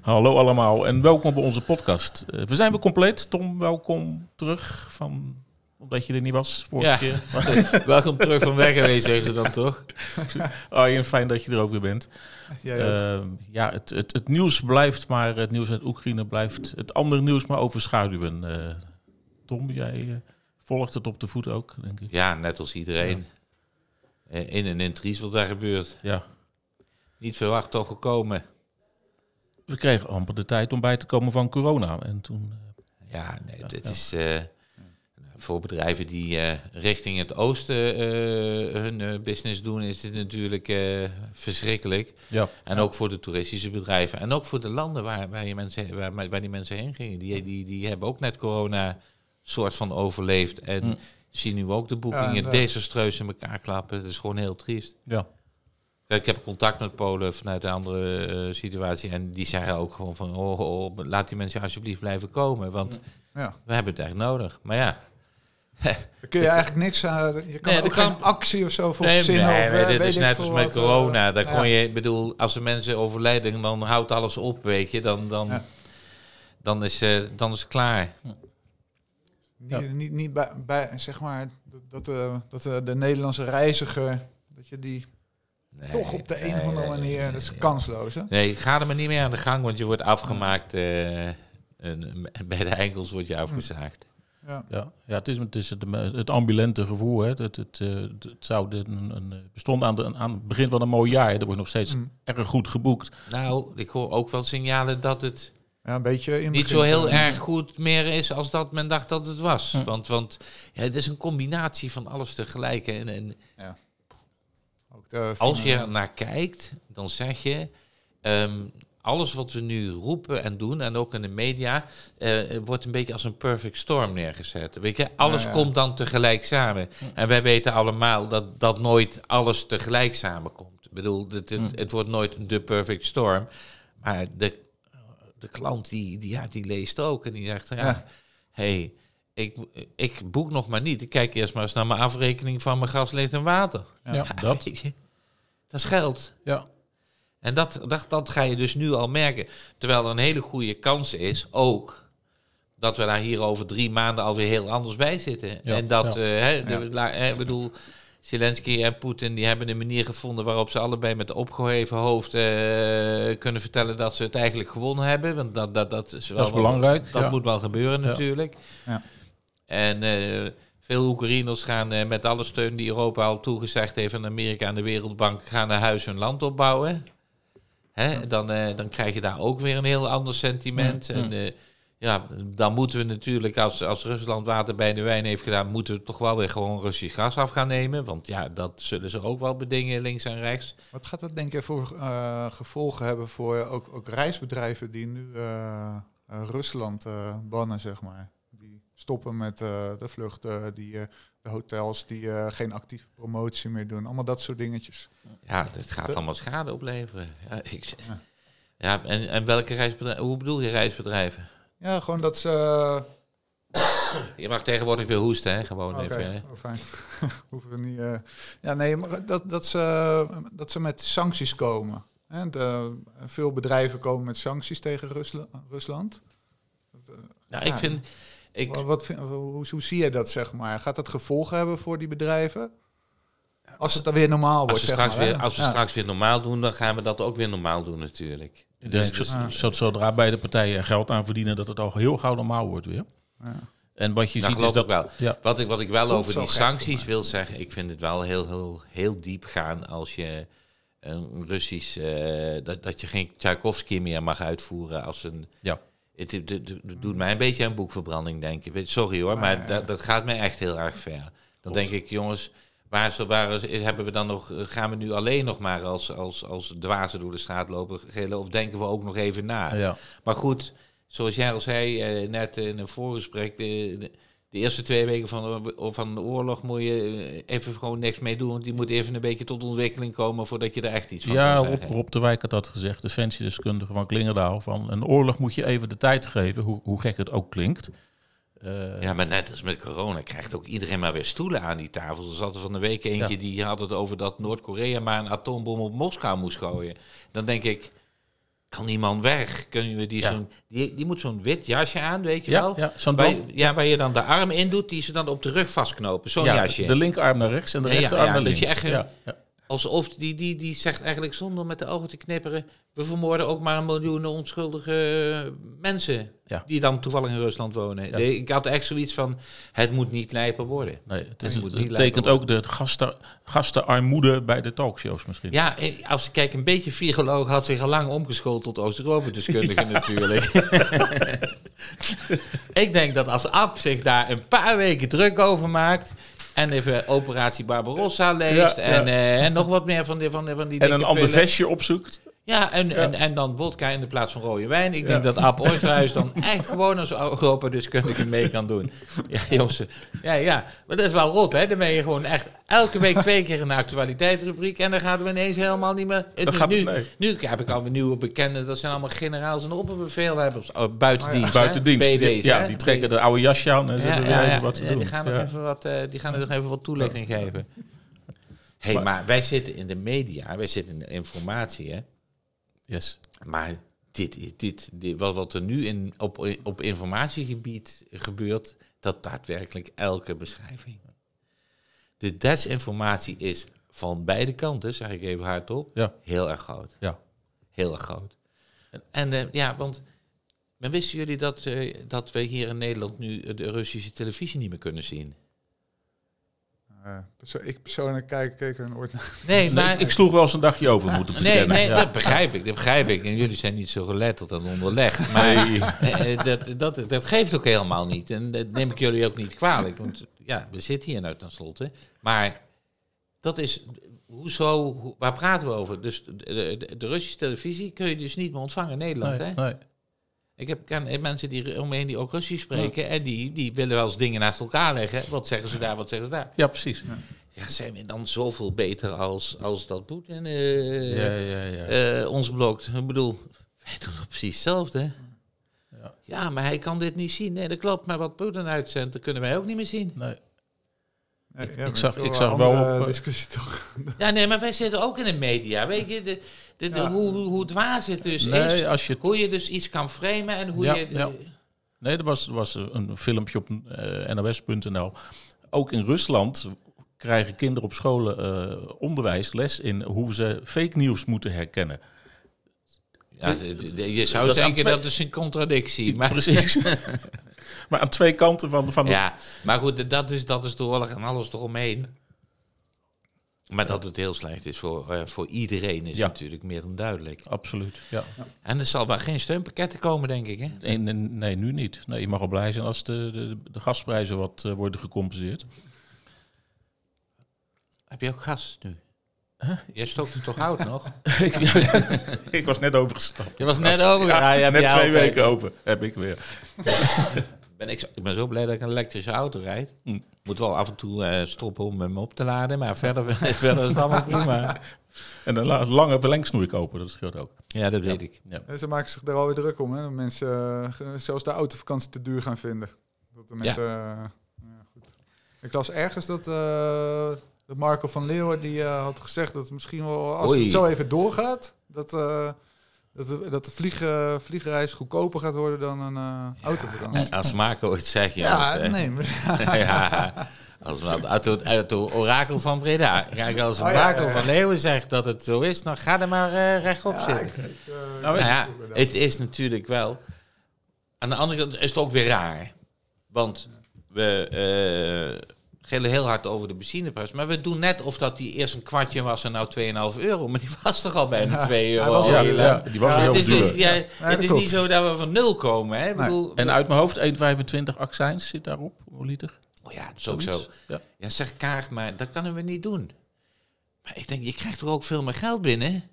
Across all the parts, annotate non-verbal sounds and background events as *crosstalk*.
Hallo allemaal en welkom bij onze podcast. Eh, we zijn weer compleet. Tom, welkom terug van omdat je er niet was vorige Ja. keer. *laughs* Welkom terug van weg geweest, zeggen ze dan toch? *laughs* Arjen, fijn dat je er ook weer bent. Eh, ja, het, het, het nieuws blijft, maar het nieuws uit Oekraïne blijft het andere nieuws maar overschaduwen. Eh, Tom, jij eh, volgt het op de voet ook, denk ik. Ja, net als iedereen. In en in Tries wat daar gebeurt. Ja, Niet verwacht toch gekomen. We kregen amper de tijd om bij te komen van corona. En toen, eh, Ja, nee, dit ja. is eh, voor bedrijven die eh, richting het oosten eh, hun business doen, is dit natuurlijk eh, verschrikkelijk. ja, En ook voor de toeristische bedrijven. En ook voor de landen waar, waar, je mensen, waar, waar die mensen heen gingen. Die, die, die hebben ook net corona soort van overleefd. En Hm. zien nu ook de boekingen desastreus in elkaar klappen. Dat is gewoon heel triest. ja, Kijk, Ik heb contact met Polen vanuit een andere eh, situatie. En die zeggen ook gewoon van... Oh, oh, oh, laat die mensen alsjeblieft blijven komen. Want Ja. we hebben het echt nodig. Maar ja... *laughs* Daar kun je eigenlijk niks aan. Je kan Nee, ook kan- geen actie of zo voor Nee, verzinnen. nee, of, eh, dit is net als met wat, eh, corona. Daar ja. kon je... Ik bedoel, als er mensen overlijden, dan houdt alles op, weet je. Dan, dan, Ja. dan, is, eh, dan is het klaar. Niet, Ja. niet, niet bij, bij, zeg maar, dat, dat, dat de Nederlandse reiziger, dat je die Nee, toch op de een of andere manier, nee, dat is kansloos, hè? Nee, ga er maar niet meer aan de gang, want je wordt afgemaakt. eh, en bij de enkels word je afgezaagd. Ja. ja, ja het is, het, is het, het ambulante gevoel. Hè. Het, het, eh, het zou de- een, een, bestond aan, de, aan het begin van een mooi jaar. Er wordt nog steeds Mm. erg goed geboekt. Nou, ik hoor ook wel signalen dat het Ja, een beetje in niet zo heel van- erg goed meer is als dat men dacht dat het was. Hm. Want, want ja, het is een combinatie van alles tegelijk. En, en Ook de als je er naar kijkt, dan zeg je... ehm, alles wat we nu roepen en doen, en ook in de media, eh, wordt een beetje als een perfect storm neergezet. Weet je, alles Ja, ja. komt dan tegelijk samen. En wij weten allemaal dat, dat nooit alles tegelijk samenkomt. Ik bedoel, het, het, Hm. het wordt nooit de perfect storm. Maar de, de klant die, die, ja, die leest ook en die zegt, ja, Ja. hey, ik, ik boek nog maar niet. Ik kijk eerst maar eens naar mijn afrekening van mijn gas, licht en water. Ja, dat. *laughs* Dat is geld. Ja, En dat, dat, dat ga je dus nu al merken. Terwijl er een hele goede kans is, ook, dat we daar hier over drie maanden alweer heel anders bij zitten. Ja, en dat, ja. de, la- hè, ik bedoel, Zelensky en Poetin, die hebben een manier gevonden waarop ze allebei met opgeheven hoofd eh, kunnen vertellen dat ze het eigenlijk gewonnen hebben. Want dat, dat, dat is, wel dat is belangrijk. dat ja. moet wel gebeuren natuurlijk. Ja. En eh, veel Oekraïners gaan eh, met alle steun die Europa al toegezegd heeft aan Amerika en de Wereldbank, gaan naar huis hun land opbouwen. Hè? Dan, eh, dan krijg je daar ook weer een heel ander sentiment. Ja, En ja, dan moeten we natuurlijk, als, als Rusland water bij de wijn heeft gedaan, moeten we toch wel weer gewoon Russisch gas af gaan nemen. Want ja, dat zullen ze ook wel bedingen links en rechts. Wat gaat dat denk je voor gevolgen hebben voor ook, ook reisbedrijven die nu Rusland bannen, zeg maar? Stoppen met eh, de vluchten, die, eh, de hotels die eh, geen actieve promotie meer doen. Allemaal dat soort dingetjes. Ja, dat gaat allemaal schade opleveren. Ja, ik, Ja. ja en, en welke reisbedrijven, hoe bedoel je reisbedrijven? Ja, gewoon dat ze... *coughs* Je mag tegenwoordig weer hoesten, hè? Gewoon Oké, even. hè. oh, fijn. *laughs* Hoeven we niet... Ja, nee, maar dat, dat, ze, dat ze met sancties komen. Hè, de, veel bedrijven komen met sancties tegen Rusla- Rusland. Nou, Ja. ik vind... Ik, Wat, wat vind- hoe, hoe zie je dat, zeg maar? Gaat dat gevolgen hebben voor die bedrijven? Als het dan weer normaal wordt, als we, zeg straks, maar, weer, als we Ja. straks weer normaal doen, dan gaan we dat ook weer normaal doen natuurlijk. Ik denk, Dus- zo- ja. zo- zodra beide partijen geld aan verdienen, dat het al heel gauw normaal wordt weer. Ja. En wat je Dat ziet is dat... ik wel. Ja, Wat ik, wat ik wel Voelt over die sancties wil zeggen, ik vind het wel heel, heel, heel diep gaan als je een Russisch, eh, dat, dat je geen Tchaikovsky meer mag uitvoeren als een... Ja. Het, het- het- het doet mij een beetje aan boekverbranding denken. Weet- Sorry hoor, maar dat, dat gaat mij echt heel erg ver. Dan denk ik, jongens, waar, is- waar hebben we dan nog, gaan we nu alleen nog maar als, als, als dwazen door de straat lopen gillen, of denken we ook nog even na? ja. Maar goed, zoals jij al zei, eh, net in een voorgesprek, de, de, de eerste twee weken van de, van de oorlog moet je eh, even gewoon niks mee doen. Want die moet even een beetje tot ontwikkeling komen voordat je er echt iets van Ja, kan Rob, zeggen. Rob de Wijk had dat gezegd, defensiedeskundige van Klingendaal. Van een oorlog moet je even de tijd geven, hoe, hoe gek het ook klinkt. Eh, Ja, maar net als met corona krijgt ook iedereen maar weer stoelen aan die tafel. Er zat er van de week eentje Ja. die had het over dat Noord-Korea maar een atoombom op Moskou moest gooien. Dan denk ik, kan die man weg? Kunnen we die, Ja. zo'n, die, die moet zo'n wit jasje aan, weet je ja, wel? ja, zo'n Waar, ja, waar je dan de arm in doet, die ze dan op de rug vastknopen. Zo'n ja, jasje. de linkerarm naar rechts en de rechterarm naar dat links. je echt, ja, ja. Alsof die, die, die zegt eigenlijk zonder met de ogen te knipperen... we vermoorden ook maar een miljoen onschuldige mensen... Ja. die dan toevallig in Rusland wonen. Ja. Ik had echt zoiets van, het moet niet lijpen worden. Nee, het, is, het, het niet betekent ook de gasten, gastenarmoede bij de talkshows misschien. Ja, eh, als ik kijk, een beetje viroloog had zich al lang omgeschoold tot Oost-Europa-deskundige *laughs* natuurlijk. *laughs* ik denk dat als Ab zich daar een paar weken druk over maakt... en even Operatie Barbarossa leest... En, eh, en nog wat meer van die, van die, van die en een ander vestje opzoekt. Ja, en, En, en dan wodka in de plaats van rode wijn. Ik denk dat Ab Oosterhuis dan *laughs* echt gewoon als Europa-deskundige mee kan doen. Ja, jongens. Ja, ja. Maar dat is wel rot, hè? Dan ben je gewoon echt elke week twee keer een actualiteitsrubriek. En dan gaan we ineens helemaal niet meer... Dan gaat nu, het mee. nu heb ik al een nieuwe bekenden. Dat zijn allemaal generaals en opperbevelhebbers. Oh, buitendienst? Buitendienst. BD's, die, ja, die trekken de oude jasje aan en ze Ja, hebben ja, weer ja. even wat te Ja, doen. Die gaan, nog Ja. even wat, eh, die gaan er nog even wat toelichting geven. hey, Maar- maar wij zitten in de media. Wij zitten in de informatie, hè? Yes. Maar dit, dit, dit, wat, wat er nu in, op, op informatiegebied gebeurt, dat daadwerkelijk elke beschrijving. De desinformatie is van beide kanten, zeg ik even hardop, Ja. heel erg groot. Ja. Heel erg groot. En eh, ja, want maar wisten jullie dat, eh, dat we hier in Nederland nu de Russische televisie niet meer kunnen zien? Eh, perso- ik persoonlijk kijk, keek er nooit naar. Nee, Nee, maar... ik sloeg wel eens een dagje over, moet ik Nee, bekennen. nee Ja. dat begrijp ik, dat begrijp ik. En jullie zijn niet zo geletterd en onderlegd. Maar eh, eh, dat, dat, dat geeft ook helemaal niet. En dat neem ik jullie ook niet kwalijk. Want ja, we zitten hier nou tenslotte. Maar dat is, hoezo, hoe, waar praten we over? Dus de, de, de Russische televisie kun je dus niet meer ontvangen in Nederland, Nee, hè? nee. Ik heb ken mensen die om me heen die ook Russisch spreken. En die, die willen wel eens dingen naast elkaar leggen. Wat zeggen ze daar, wat zeggen ze daar? Ja, precies. Ja, zijn we dan zoveel beter als, als dat Poetin eh, Ja, ja, ja. eh, ons blokt. Ik bedoel, wij doen het precies hetzelfde. Ja. Ja. maar hij kan dit niet zien. Nee, dat klopt. Maar wat Poetin uitzendt, dat kunnen wij ook niet meer zien. Nee. Ik- ja, ik maar zag- ik wel zag wel op, eh, discussie toch. *laughs* Ja, nee, maar wij zitten ook in de media. Weet je, de, de, de- Ja. hoe, hoe, hoe dwaas het dus Nee, is. als je het- Hoe je dus iets kan framen en hoe Ja, je... ja. Nee, er was, er was een filmpje op eh, nos.nl. Ook in Rusland krijgen kinderen op scholen eh, onderwijs, les in hoe ze fake nieuws moeten herkennen. Ja, je zou Dat denken twee- dat is een contradictie. Maar, Precies. *laughs* maar aan twee kanten van, van de... ja, maar goed, dat is, dat is de oorlog en alles eromheen. Maar dat het heel slecht is voor, eh, voor iedereen is Ja. natuurlijk meer dan duidelijk. Absoluut, ja. En er zal wel geen steunpakketten komen, denk ik. Hè? Nee, nee, nee, nu niet. Nee, je mag wel blij zijn als de, de, de gasprijzen wat eh, worden gecompenseerd. Heb je ook gas nu? Jij stookt het toch oud nog? *laughs* *laughs* ik, was net overgestapt. Je was net over. Ja, je net je twee weken over heb ik weer. *laughs* Ben ik, zo- ik ben zo blij dat ik een elektrische auto rijd. Hm. Moet wel af en toe eh, stoppen om hem op te laden. Maar verder, verder is het allemaal prima. En een la- lange verlengsnoer kopen, dat scheelt ook. Ja, dat weet ik. Ja. En ze maken zich er alweer druk om, hè. Dat mensen eh, zelfs de autovakantie te duur gaan vinden. Dat de mensen, eh, ja, goed. Ik las ergens dat, eh, dat Marco van Leeuwen die eh, had gezegd dat misschien wel, als Oei. het zo even doorgaat, dat, eh, dat, de, dat de vlieg, vliegreis goedkoper gaat worden dan een eh, autovakantie. En als Marco het zegt, ja. Ja, nee. *laughs* ja, als het uit het, uit het orakel van Breda. Kijk, als Oh, ja, Marco ja, ja. van Leeuwen zegt dat het zo is, dan ga er maar eh, rechtop Ja, zitten. ik- ik, Nou, Nou ja, het is natuurlijk wel. Aan de andere kant is het ook weer raar. Want we eh gillen heel hard over de benzineprijs. Maar we doen net of dat die eerst een kwartje was en nou 2,5 euro. Maar die was toch al bijna 2 euro. Ja, heel ja, lang. die was Ja, heel het is, duur. dus, ja, dat het is klopt. niet zo dat we van nul komen. Hè? Ik bedoel, En uit mijn hoofd 1,25 accijns zit daarop, een liter. oh ja, het is ook zo. Zoiets. Ja. Ja, zeg Kaart, maar dat kunnen we niet doen. Maar ik denk, je krijgt er ook veel meer geld binnen.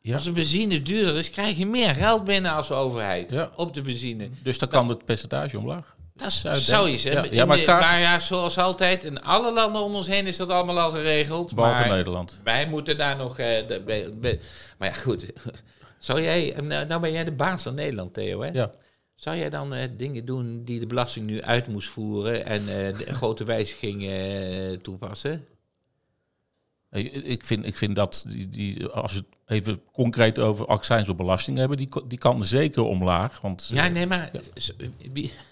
Ja. Als de benzine duurder is, krijg je meer geld binnen als overheid Ja. op de benzine. Dus dan kan het percentage omlaag. Dat Zou je zou je zeggen. Ja, ja, maar kaart- ja, zoals altijd, in alle landen om ons heen is dat allemaal al geregeld. Behalve maar Nederland. wij moeten daar nog... eh, de- be- be- maar ja, goed. *laughs* Zou jij... Nou, nou ben jij de baas van Nederland, Theo, hè? Ja. Zou jij dan eh, dingen doen die de belasting nu uit moest voeren en eh, de grote wijzigingen eh, toepassen? Ik vind, ik vind dat, die, die, als we het even concreet over accijns op belasting hebben, die, die kan zeker omlaag. Want, Ja, eh, nee, maar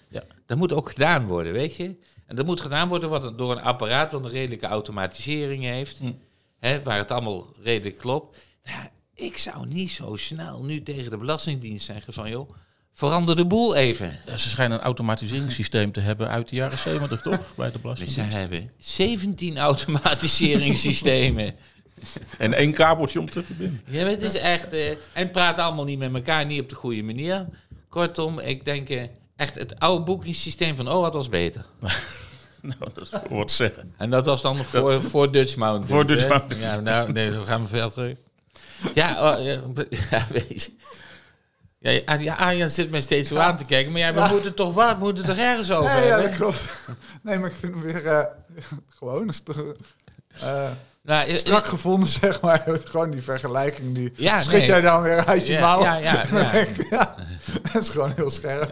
Ja. dat moet ook gedaan worden, weet je? En dat moet gedaan worden wat, door een apparaat dat een redelijke automatisering heeft, Hm. hè, waar het allemaal redelijk klopt. Ja, ik zou niet zo snel nu tegen de Belastingdienst zeggen van, joh, verander de boel even. Ze schijnen een automatiseringssysteem te hebben uit de jaren 70, toch? *laughs* Bij de Ze belasting. hebben 17 automatiseringssystemen. *laughs* En één kabeltje om te verbinden. Ja, het is echt... eh, en praten allemaal niet met elkaar, niet op de goede manier. Kortom, ik denk eh, echt het oude boekingssysteem van, oh, wat was beter. *laughs* Nou, dat is voor wat zeggen. En dat was dan voor, voor Dutch Mountains. Voor Dutch hè? Mountains. Ja, nou, nee, dan gaan we veel terug. Ja, oh, ja, ja. Ja, ja, ja, Arjan zit mij steeds zo aan te kijken. Maar ja, we Ja. moeten toch wat? We moeten toch ergens over Nee, ja, hebben? dat klopt. *laughs* Nee, maar ik vind hem weer eh, *laughs* gewoon is toch, eh, Nou, strak gevonden, zeg maar. *laughs* gewoon die vergelijking, die Ja, schud nee. jij dan weer uit je ja, mouw. ja, ja, ja. *laughs* Dat is gewoon heel scherp.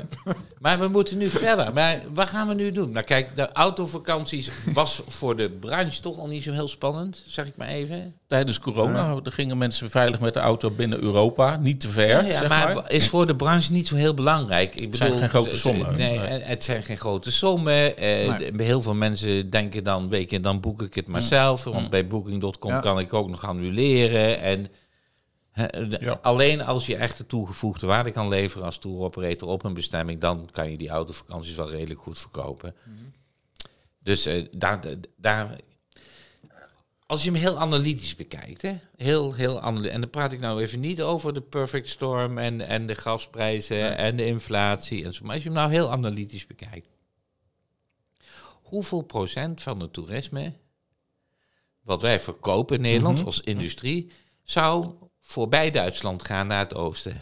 Maar we moeten nu verder. Maar wat gaan we nu doen? Nou kijk, de autovakanties was voor de branche toch al niet zo heel spannend, zeg ik maar even. Tijdens corona gingen mensen veilig met de auto binnen Europa. Niet te ver, Ja, ja, zeg maar, maar. is voor de branche niet zo heel belangrijk. Ik zijn geen grote sommen. Nee, het zijn geen grote sommen. Eh, Nee. Heel veel mensen denken dan, weet je, dan boek ik het maar zelf. Want bij Booking.com Ja. kan ik ook nog annuleren. En hè, de- Ja. alleen als je echt de toegevoegde waarde kan leveren als tour operator op een bestemming, dan kan je die autovakanties wel redelijk goed verkopen. Dus eh, daar, daar, als je hem heel analytisch bekijkt, hè? heel, heel analytisch. En dan praat ik nou even niet over de perfect storm en, en de gasprijzen en de inflatie en zo. Maar als je hem nou heel analytisch bekijkt. Hoeveel procent van het toerisme, wat wij verkopen in Nederland Mhm. als industrie, zou voorbij Duitsland gaan naar het oosten?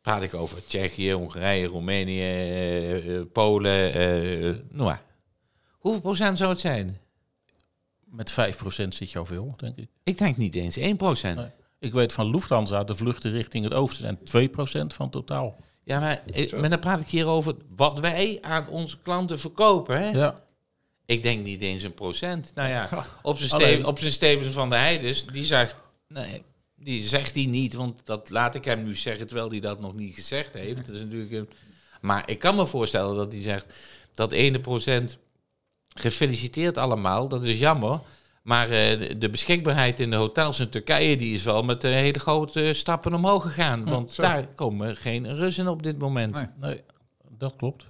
Praat ik over Tsjechië, Hongarije, Roemenië, eh, eh, Polen, eh, noem maar. Hoeveel procent zou het zijn? Met 5% zit je al veel, denk ik. Ik denk niet eens 1 procent. Nee. Ik weet van Lufthansa, de vluchten richting het oosten zijn 2% van totaal. Ja, maar, maar dan praat ik hier over wat wij aan onze klanten verkopen. Hè? Ja, Ik denk niet eens een procent. Nou ja, op zijn, Alleen- Ste op zijn Stevens van de Heides, die zegt, nee, die zegt hij niet, want dat laat ik hem nu zeggen, terwijl hij dat nog niet gezegd heeft. Dat is natuurlijk een, maar ik kan me voorstellen dat hij zegt, dat ene procent, gefeliciteerd allemaal, dat is jammer. Maar eh, de- beschikbaarheid in de hotels in Turkije die is wel met hele grote stappen omhoog gegaan. Want zo. daar komen geen Russen op dit moment. Nee. nee, dat klopt.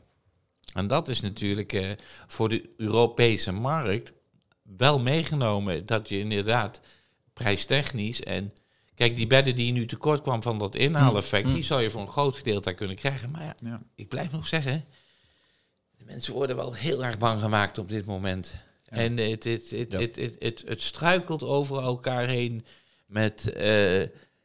En dat is natuurlijk eh, voor de Europese markt wel meegenomen. Dat je inderdaad prijstechnisch en... Kijk, die bedden die nu tekort kwam van dat inhaaleffect... Mm. die zou je voor een groot gedeelte daar kunnen krijgen. Maar ja, Ja. ik blijf nog zeggen... de mensen worden wel heel erg bang gemaakt op dit moment. En het, het, het, het, het, het, het struikelt over elkaar heen met... eh,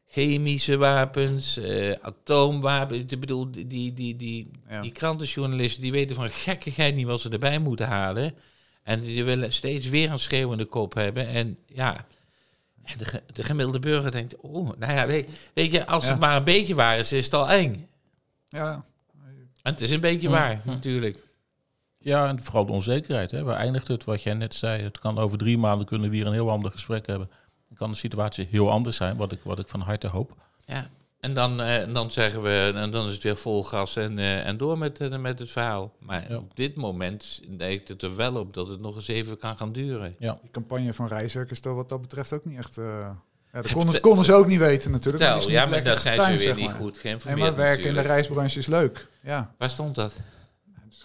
chemische wapens, eh, atoomwapens. Ik bedoel, die, die, die, die, Ja. die krantenjournalisten die weten van gekkigheid niet wat ze erbij moeten halen. En die willen steeds weer een schreeuwende kop hebben. En ja, en de, ge- de gemiddelde burger denkt, oh, nou ja, weet, weet je, als Ja. het maar een beetje waar is, is het al eng. Ja, En het is een beetje waar, natuurlijk. Ja, en vooral de onzekerheid. Hè. Waar eindigt het, wat jij net zei? Het kan over drie maanden kunnen we hier een heel ander gesprek hebben. Dan kan de situatie heel anders zijn, wat ik, wat ik van harte hoop. Ja. En dan, eh, en dan zeggen we, en dan is het weer vol gas en, eh, en door met, eh, met het verhaal. Maar Ja. op dit moment lijkt het er wel op dat het nog eens even kan gaan duren. Ja, die campagne van Rijswerk is toch wat dat betreft ook niet echt... eh, ja, dat konden, ze ook niet weten natuurlijk. Vertel, is ja, maar daar zijn ze weer zeg niet maar. goed Nee, geïnformeerd maar werken in de reisbranche is leuk. Ja, Waar stond dat?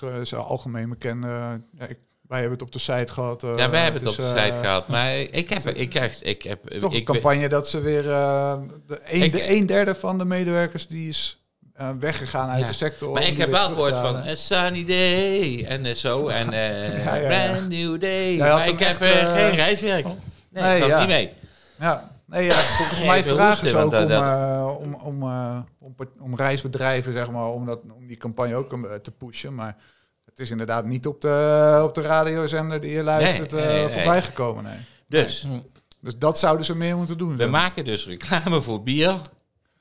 het is, algemeen bekend. eh, ja, ik, wij hebben het op de site gehad. eh, ja, wij hebben het op de site eh, gehad. Maar ik heb, ik krijg, ik heb, Het is toch ik, een campagne dat ze weer... eh, de, een, Ik- de een derde van de medewerkers die is eh, weggegaan uit Ja. de sector. Maar ik heb wel gehoord van a sunny day en eh, zo en *laughs* eh Ja, brand new day. Maar ik heb echt, eh, eh, geen reiswerk. Nee, Nee, ik had ja. niet mee. Ja, Nee, ja, volgens Nee, mij vragen ze ook om, dat- eh, om, om, eh, om, om reisbedrijven, zeg maar, om, dat, om die campagne ook eh, te pushen. Maar is inderdaad niet op de, op de radiozender die je luistert Nee, eh, nee, nee. voorbij gekomen. Nee. Dus, Dus dat zouden ze meer moeten doen. we maken dus reclame voor bier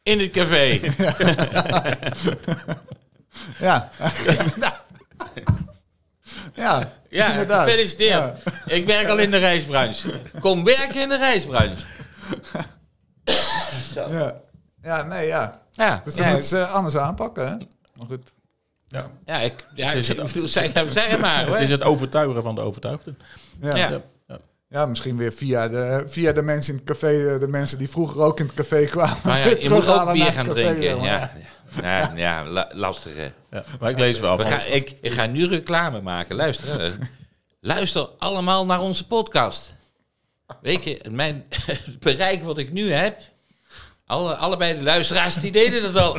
in het café. *laughs* Ja. ja, Ja, inderdaad. gefeliciteerd. Ja. Ik werk al in de reisbranche. Kom werken in de reisbranche. Ja. ja, nee, ja. Ja, Dus dan ja, moeten ze anders aanpakken, hè? Maar goed. Ja. ja, ik, ja, Het is ik het- bedoel, *laughs* zeg, zeg maar. *laughs* Hoor. Het is het overtuigen van de overtuigden. Ja. Ja. Ja. Misschien weer via de, via de mensen in het café, eh, de mensen die vroeger ook in het café kwamen. Maar ja, je *laughs* moet ook bier gaan café, drinken. Ja, ja, ja la- lastig hè. Ja. Maar ik lees wel We gaan, ik, ik ga nu reclame maken. Luister. hè. Luister allemaal naar onze podcast. Weet je, mijn, het bereik wat ik nu heb. Alle, allebei de luisteraars die deden dat al.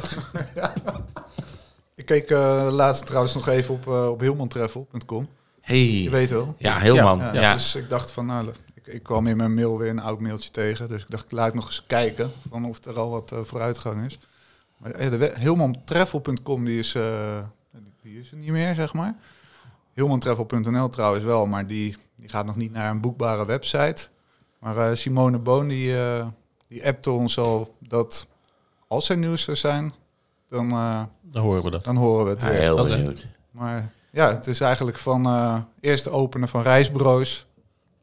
Keek eh laatst trouwens nog even op, eh op hilmantravel.com. Hey. Je weet wel. Ja, helemaal. Ja, Ja, Dus ik dacht van, nou, ik, ik kwam in mijn mail weer een oud mailtje tegen. Dus ik dacht, ik laat nog eens kijken van of er al wat eh, vooruitgang is. Maar eh, Hilmantravel.com, die is, eh, die- die is er niet meer, zeg maar. Hilmantravel.nl trouwens wel, maar die, die gaat nog niet naar een boekbare website. Maar eh, Simone Boon, die, eh die appte ons al dat als er nieuws zou zijn, dan, eh, Dan horen we dat. dan horen we het Ja, weer. heel benieuwd. Maar ja, het is eigenlijk van eh eerst openen van reisbureaus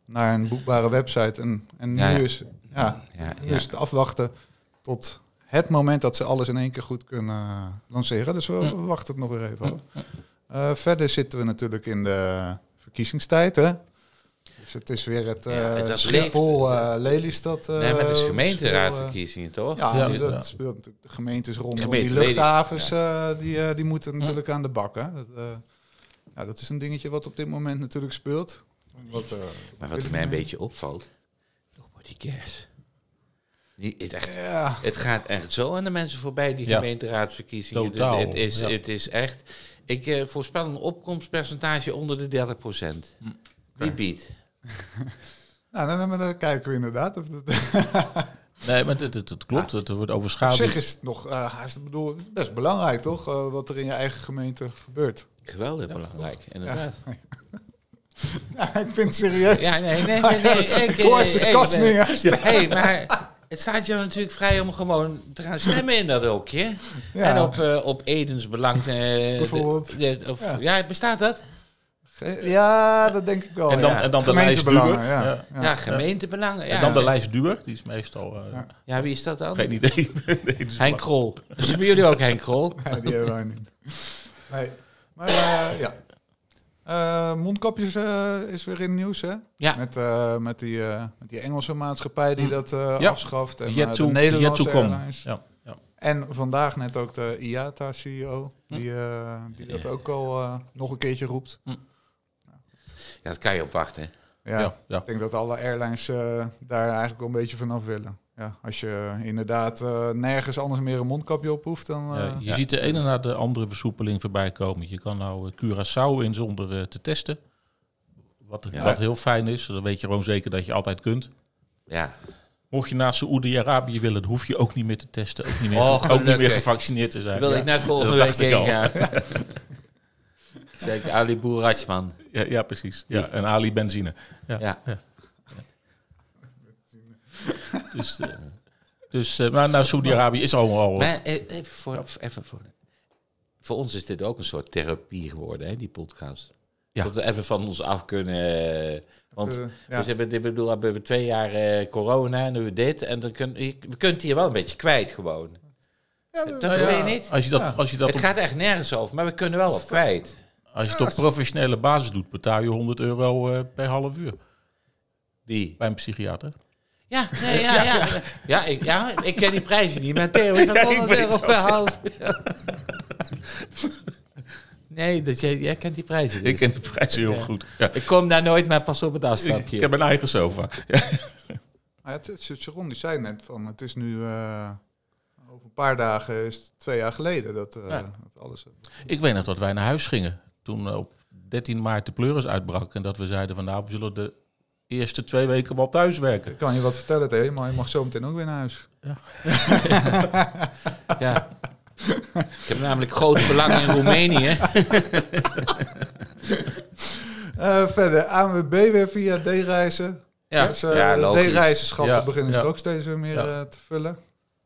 naar een boekbare website. En, en nu, Ja, ja. Is, ja, Ja, nu is het afwachten tot het moment dat ze alles in één keer goed kunnen eh, lanceren. Dus we, Hm. wachten het nog weer even. Eh, verder zitten we natuurlijk in de verkiezingstijd. Hè? Dus het is weer het Ja, uh, dat Schiphol, eh, Lelystad. eh, Nee, maar het is gemeenteraadverkiezingen, toch? ja, Ja, nu dat speelt natuurlijk de gemeentes rondom Gemeente die luchthavens, eh, die, eh, die moeten natuurlijk aan de bak. Hè? Dat, eh, ja, dat is een dingetje wat op dit moment natuurlijk speelt. Wat, eh, Maar wat mij een beetje opvalt, nobody cares. Niet, het, echt, Ja, het gaat echt zo aan de mensen voorbij, die Ja. gemeenteraadsverkiezingen. Totaal, Het, het is, ja. het is echt... Ik eh, voorspel een opkomstpercentage onder de 30 procent. Hm. Wie biedt? *laughs* nou, dan, dan, dan kijken we inderdaad. Of dat, *laughs* Nee, maar het, het, het klopt. Het wordt op overschaduwd. zich is het nog eh, haast, ik bedoel, best belangrijk, toch? eh, wat er in je eigen gemeente gebeurt. Geweldig belangrijk, inderdaad. *laughs* Ja, ik vind het serieus. Ja, nee, nee, nee. nee, ik, Ik hoor ze eh, kast eh, meer. hey, maar het staat jou natuurlijk vrij om gewoon te gaan stemmen in dat hokje. Ja. En op, eh, op Edens belang. de- Bijvoorbeeld. de- of, Ja. ja. bestaat dat? Ja, dat denk ik wel. En dan, ja. en dan de lijst ja. Ja. Gemeentebelangen. Ja. En dan de lijst duur. Die is meestal... eh, Ja. Ja, wie is dat dan? Geen idee. *laughs* Nee, dus Henk Krol. Dus jullie ook Henk Krol? *laughs* Ja, die hebben wij niet. Nee. Maar eh, ja. Eh, mondkapjes eh, is weer in het nieuws, hè? Ja. Met, eh, met, die, eh, met die Engelse maatschappij die Hm. dat eh, Ja. afschaft. En Yet de Nederlandse. Airlines. Ja, ja. En vandaag net ook de IATA-CEO, die, eh, die dat ook al eh, nog een keertje roept. Ja, dat kan je op wachten. Ja, Ja, ja. ik denk dat alle airlines eh, daar eigenlijk wel een beetje vanaf willen. Ja, als je inderdaad eh, nergens anders meer een mondkapje op hoeft, dan... eh, Ja, je ziet de ene na de andere versoepeling voorbij komen. Je kan nou eh, Curaçao in zonder eh, te testen. Wat, Ja. wat heel fijn is. Dan weet je gewoon zeker dat je altijd kunt. Ja. Mocht je naar Saoedi-Arabië willen, dan hoef je ook niet meer te testen. Ook niet meer, Oh, ook niet meer gelukkig. gevaccineerd te zijn. Wil ja. ik net volgende dat week heen. *laughs* gaan. Zegt Ali Boerachman. Ja, ja, precies. Ja, en Ali benzine. Ja. Ja. Dus, eh, dus eh, maar naar Saoedi-Arabië is allemaal... Maar eh, even voor, even voor. Voor ons is dit ook een soort therapie geworden, hè, die podcast. Ja. Dat we even van ons af kunnen. Want eh, ja. we, hebben, ik bedoel, we hebben twee jaar eh, corona en nu dit. En dan kun, je, we kunnen het hier wel een beetje kwijt gewoon. Ja, Dat ja. vind je niet? Als je dat, Ja. als je dat, Het op, gaat echt nergens over, maar we kunnen wel wat kwijt. Als je het op professionele basis doet, betaal je 100 euro eh, per half uur Wie? bij een psychiater. Ja, nee, ja, ja. *laughs* Ja, ik, ja, ik ken die prijzen niet, maar Theo is dat *laughs* 100 weet euro per half uur. *laughs* Nee, dat jij, jij kent die prijzen dus. Ik ken de prijzen heel Ja. goed. Ja. Ik kom daar nooit, maar pas op het afstapje. ik heb een eigen sofa. Ja. Maar het, Sharon die zei net van, het is nu eh, over een paar dagen is het twee jaar geleden dat, eh, Ja. dat alles. Ik weet nog dat wij naar huis gingen. Toen eh, op 13 maart de pleuris uitbrak. En dat we zeiden van nou, we zullen de eerste twee weken wel thuiswerken. Ik kan je wat vertellen, Theo, maar je mag zo meteen ook weer naar huis. Ja. *laughs* Ik heb namelijk groot belang in Roemenië. *laughs* Eh, verder, ANWB weer via D-reizen. Ja, Dus, eh, ja. D-reizenschappen Ja, beginnen ja. ze ook steeds weer meer Ja. te vullen.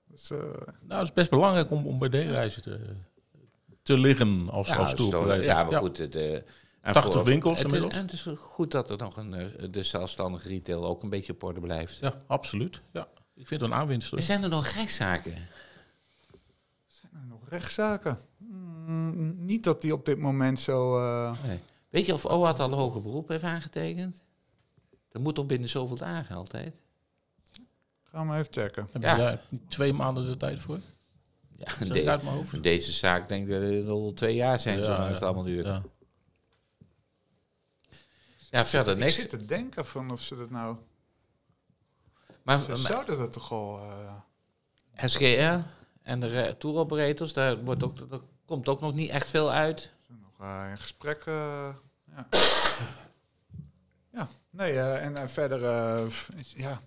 Dus, eh, Nou, het is best belangrijk om, om bij D-reizen te, te liggen als, Ja, als. Ja, maar goed. Het, eh, en 80 voor- winkels het is- inmiddels. En het is goed dat er nog een, eh, de zelfstandige retail ook een beetje op orde blijft. Ja, absoluut. Ja. Ik vind het een aanwinst. Zijn er nog rechtszaken? zijn er nog rechtszaken? Mm, niet dat die op dit moment zo... eh, Nee. Weet je of OAT al hoger beroep heeft aangetekend? Dat moet toch binnen zoveel dagen altijd? gaan we even checken. Heb Ja. je daar twee maanden de tijd voor? Ja, Zeg de- ik uit mijn hoofd? voor deze zaak denk ik dat het al twee jaar zijn, Ja, zo lang ja. het allemaal duurt. Ja, Ja. verder Ik niks. zit te denken van of ze dat nou... Maar, Ze maar zouden dat toch al... eh, SGR en de tour operators, daar, wordt ook, daar komt ook nog niet echt veel uit. zijn nog eh, in gesprek... ja. ja, nee, eh, en, en verder... eh, is- ja,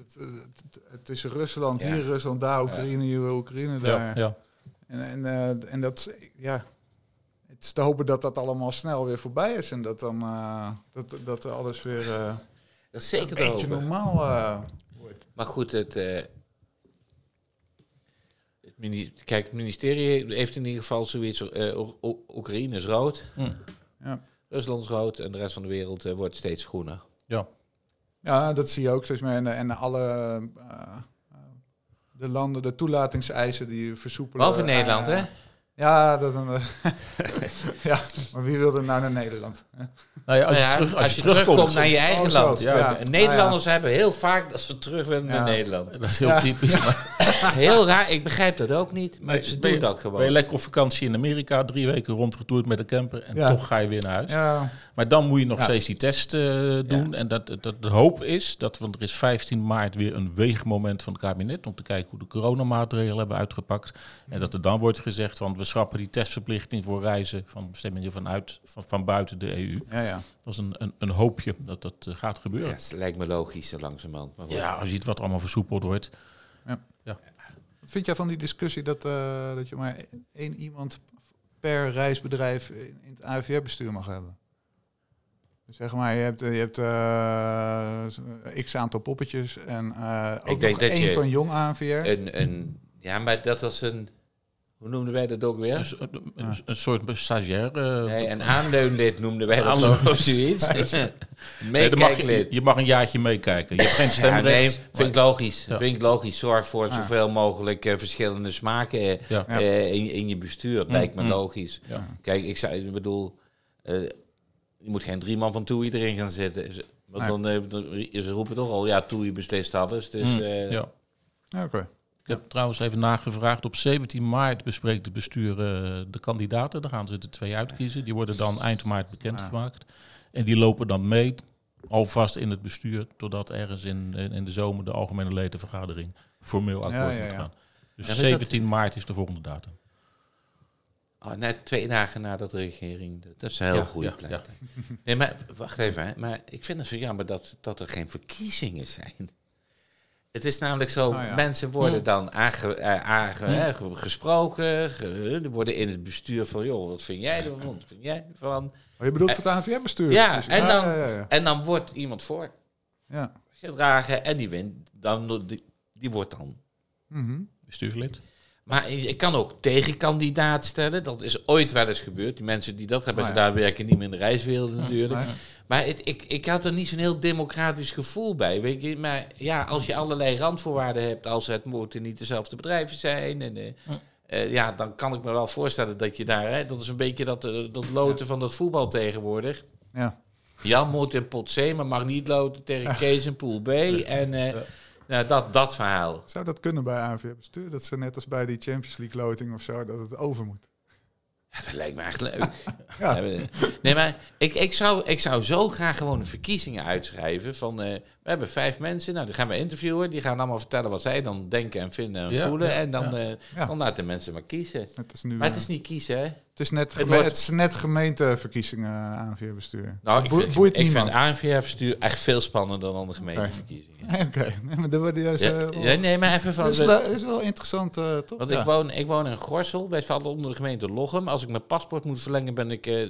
het, eh, het, het is Rusland Ja. hier, Rusland daar, Oekraïne hier, Oekraïne daar. Ja, ja. En, en, eh, en dat, ja, het is te hopen dat dat allemaal snel weer voorbij is en dat dan uh, dat, dat alles weer uh, Dat is zeker een beetje normaal uh, wordt. Maar goed, het, uh, het kijk, het ministerie heeft in ieder geval zoiets. Uh, Oekraïne is rood, Hm. Ja. Rusland is rood en de rest van de wereld uh, wordt steeds groener. ja. Ja, dat zie je ook steeds meer. En, en alle uh, de landen, de toelatingseisen die versoepelen. Behalve Nederland, hè? Ja, dat een, *laughs* ja, maar wie wil er nou naar Nederland? Nou ja, als je, Nou ja, terug, als als je terugkomt terugkomt naar je eigen Oh, land. Ja, Ja, ja. Nederlanders hebben heel vaak dat ze terug willen Ja. naar Nederland. Dat is heel Ja. typisch. Maar Heel raar, ik begrijp dat ook niet, maar Nee, ze doen je- dat ben je gewoon. lekker op vakantie in Amerika, drie weken rondgetoerd met de camper en Ja. toch ga je weer naar huis. Ja, Maar dan moet je nog Ja. steeds die test eh, doen. En dat, dat, de hoop is dat, want er is 15 maart weer een weegmoment van het kabinet om te kijken hoe de coronamaatregelen hebben uitgepakt. En dat er dan wordt gezegd van we schrappen die testverplichting voor reizen van bestemmingen vanuit, van, van buiten de EU. ja, ja. Dat is een, een, een hoopje dat dat eh, gaat Ja, gebeuren. het lijkt me logisch zo langzamerhand. Maar. Ja, als je ziet wat allemaal versoepeld wordt. Wat vind jij van die discussie dat, uh, dat je maar één iemand per reisbedrijf in, in het AVR-bestuur mag hebben? Dus zeg maar, je hebt, je hebt uh, x aantal poppetjes en uh, ook Ik denk nog dat één je van jong AVR. Een, een, ja, maar dat was een... Hoe noemden wij dat ook weer? Een, een, een soort stagiair. eh, Nee, een aanleunlid noemden wij dat Aanleun- of zoiets. *laughs* nee, mag je, Meekijklid. je mag een jaartje meekijken. Je hebt geen Ja, stemrecht. nee, vind ik logisch. Ja. Vind ik logisch. Zorg voor zoveel mogelijk eh, verschillende smaken eh, Ja. in, in je bestuur. Mm, lijkt me mm. logisch. Ja. Kijk, ik, zou, ik bedoel, eh, je moet geen drie man van TUI erin gaan zitten. Want Nee. dan, dan- ze roepen toch al, ja, TUI beslist alles. Dus Mm, eh, ja. Ja, Oké. Heb trouwens even nagevraagd. Op 17 maart bespreekt het bestuur eh, de kandidaten. Dan gaan ze er twee uitkiezen. Die worden dan eind maart bekendgemaakt. En die lopen dan mee, alvast in het bestuur, totdat ergens in, in, de zomer de algemene ledenvergadering formeel akkoord Ja, ja, moet gaan. Dus Ja, maar dat- 17 maart is de volgende datum. oh, net twee dagen nadat de regering... Dat is een heel Ja, goede ja, plek. Nee, maar wacht even. Hè. Maar ik vind het zo jammer dat, dat er geen verkiezingen zijn. Het is namelijk zo, Ah, ja. mensen worden dan aange, eh, aange, hè, ge- gesproken, ge- er worden in het bestuur van, joh, wat vind jij ervan, wat vind jij ervan? Oh, je bedoelt voor het AVR-bestuur? Ja, en dan- ja, ja, ja. En dan wordt iemand voor ja. gedragen en die wint, dan, die, die wordt dan. Mhm. Bestuurslid. Maar je kan ook tegenkandidaat stellen, dat is ooit wel eens gebeurd. Die mensen die dat hebben Ah, ja. gedaan werken niet meer in de reiswereld natuurlijk. Maar het, ik, ik had er niet zo'n heel democratisch gevoel bij. Weet je? Maar ja, als je allerlei randvoorwaarden hebt, als het moeten niet dezelfde bedrijven zijn. En, eh, eh, ja, dan kan ik me wel voorstellen dat je daar, hè, dat is een beetje dat, eh, dat loten van dat voetbal tegenwoordig. Ja. Jan moet in pot C, maar mag niet loten tegen Kees in pool B. En Ja. nou, dat, dat verhaal. Zou dat kunnen bij AVR-bestuur? Dat ze net als bij die Champions League loting of zo, dat het over moet. Ja, dat lijkt me echt leuk. *laughs* Ja. Nee, maar ik, ik, zou, ik zou zo graag gewoon een verkiezingen uitschrijven. Van, eh, we hebben vijf mensen, nou, die gaan we interviewen. Die gaan allemaal vertellen wat zij dan denken en vinden en Ja, voelen. ja, en dan, ja. eh, Ja. dan laten mensen maar kiezen. Nu. Maar het is niet kiezen, hè? Het is net, Het wordt- het is net gemeenteverkiezingen ANVR-bestuur. Nou, ik vind, boeit ik vind niemand. ANVR-bestuur echt veel spannender dan de gemeenteverkiezingen. *laughs* Oké, nee, maar dat wordt juist, Ja, eh, ja, nee, maar even van... dat is, le- is wel interessant, eh, toch? Want Ja. ik, woon, ik woon in Gorsel. Wij vallen onder de gemeente Lochem. Als ik mijn paspoort moet verlengen, ben ik eh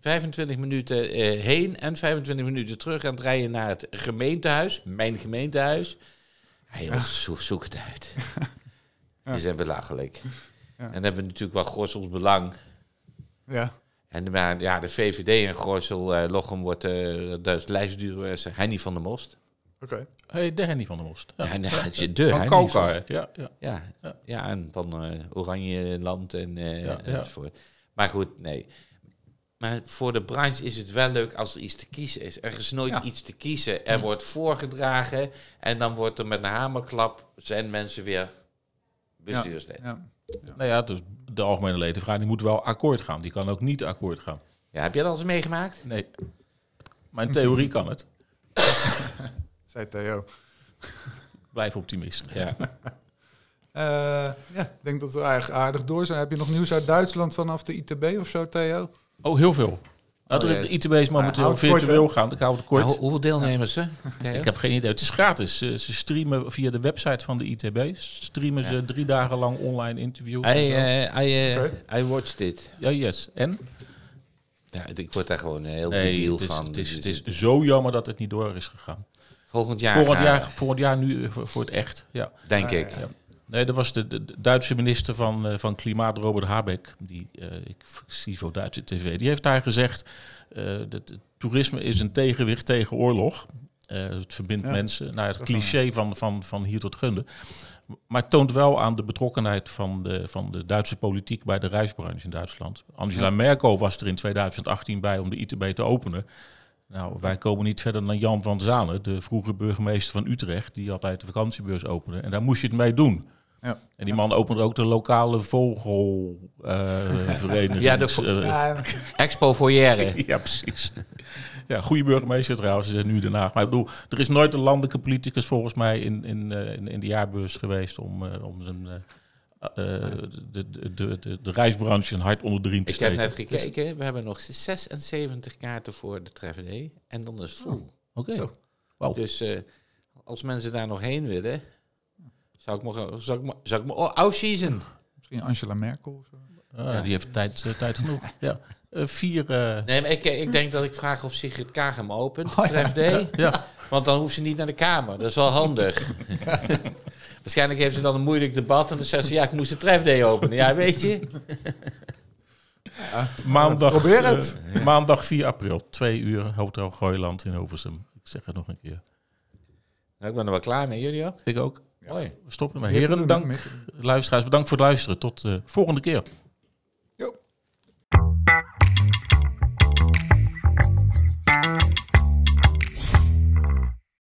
25 minuten eh, heen en 25 minuten terug aan het rijden naar het gemeentehuis. Mijn gemeentehuis. Ja, jongens, zo- zoek het uit. *laughs* Die zijn belachelijk. Ja. En dan hebben we natuurlijk wel Gorsels belang. Ja. En maar, ja, de VVD in Gorsel, eh Lochem wordt, eh dat is lijstduur, is Henny van der Most. Oké. Hey, de Henny van der Most. Ja. Ja, is *laughs* de van hè? Ja, ja. Ja, Ja. en van eh, Oranje Land en eh Ja, ja. enzovoort. Maar goed, nee. Maar voor de branche is het wel leuk als er iets te kiezen is. Er is nooit Ja. iets te kiezen. Er wordt voorgedragen en dan wordt er met een hamerklap zijn mensen weer bestuurslid. Ja. Ja. Nou ja, dus de algemene ledenvraag die moet wel akkoord gaan. Die kan ook niet akkoord gaan. heb je dat al eens meegemaakt? Nee. Maar in theorie kan het. *laughs* Zei Theo. Blijf optimist. Ja. *laughs* Eh, ja, ik denk dat we eigenlijk aardig door zijn. Heb je nog nieuws uit Duitsland vanaf de ITB of zo, Theo? Oh, heel veel. Nou, Oh, de- ITB is momenteel kort, virtueel hè? gaan. Ik hou het kort. Nou, hoeveel deelnemers, hè? Ik heb geen idee. Het is gratis. Ze, ze streamen via de website van de ITB. Streamen ze drie dagen lang online interviews. en I, zo. eh, I, eh. I watched it. ja, yes. En? Ja, ik word daar gewoon heel Nee, debiel het is, van. het, is, Dus het is zo jammer dat het niet door is gegaan. Volgend jaar, volgend, jaar, volgend jaar nu eh, voor, voor het echt. Ja. denk ik. ja. Nee, dat was de, de, de Duitse minister van, eh, van Klimaat, Robert Habeck. Die, eh, ik zie voor Duitse tv. Die heeft daar gezegd, eh, dat toerisme is een tegenwicht tegen oorlog. Het verbindt Ja. mensen. Nou, het cliché van, van, van hier tot gunde. Maar het toont wel aan de betrokkenheid van de, van de Duitse politiek bij de reisbranche in Duitsland. Angela Ja. Merkel was er in 2018 bij om de ITB te openen. Nou, wij komen niet verder dan Jan van Zanen, de vroege burgemeester van Utrecht, die altijd de vakantiebeurs opende. En daar moest je het mee doen. Ja. En die man opende ook de lokale vogelvereniging. *laughs* Ja, de vo- Ja, Expo Foyer. *laughs* ja, precies. Ja, goede burgemeester trouwens, is nu Den Haag. Maar ik bedoel, er is nooit een landelijke politicus volgens mij in, in, eh, in, in de jaarbeurs geweest om, eh, om zijn, eh, eh, de, de, de, de, de reisbranche een hart onder de riem te Ik heb steken. net gekeken, we hebben nog 76 kaarten voor de Treffende en dan is het vol. Oké. Zo. Wauw. Dus eh, als mensen daar nog heen willen, zou ik me, zou ik me, zou ik me oh, off-season. misschien Angela Merkel of zo. Ah, Die heeft tijd, eh, tijd genoeg. *laughs* Ja. Eh, vier. eh, Nee, maar ik, ik denk dat ik vraag of Sigrid Kaag hem opent, Oh, ja. Want dan hoeft ze niet naar de Kamer. Dat is wel handig. *laughs* Waarschijnlijk heeft ze dan een moeilijk debat en dan zegt ze, ja, ik moest de Treffday openen. Ja, weet je. Maandag, Probeer het. *laughs* maandag 4 april, twee uur, Hotel Gooiland in Oversum. Ik zeg het nog een keer. Nou, ik ben er wel klaar mee, jullie ook? Ik ook. Mooi. We stoppen te Heren, dank. Luisteraars, bedankt voor het luisteren. Tot de volgende keer.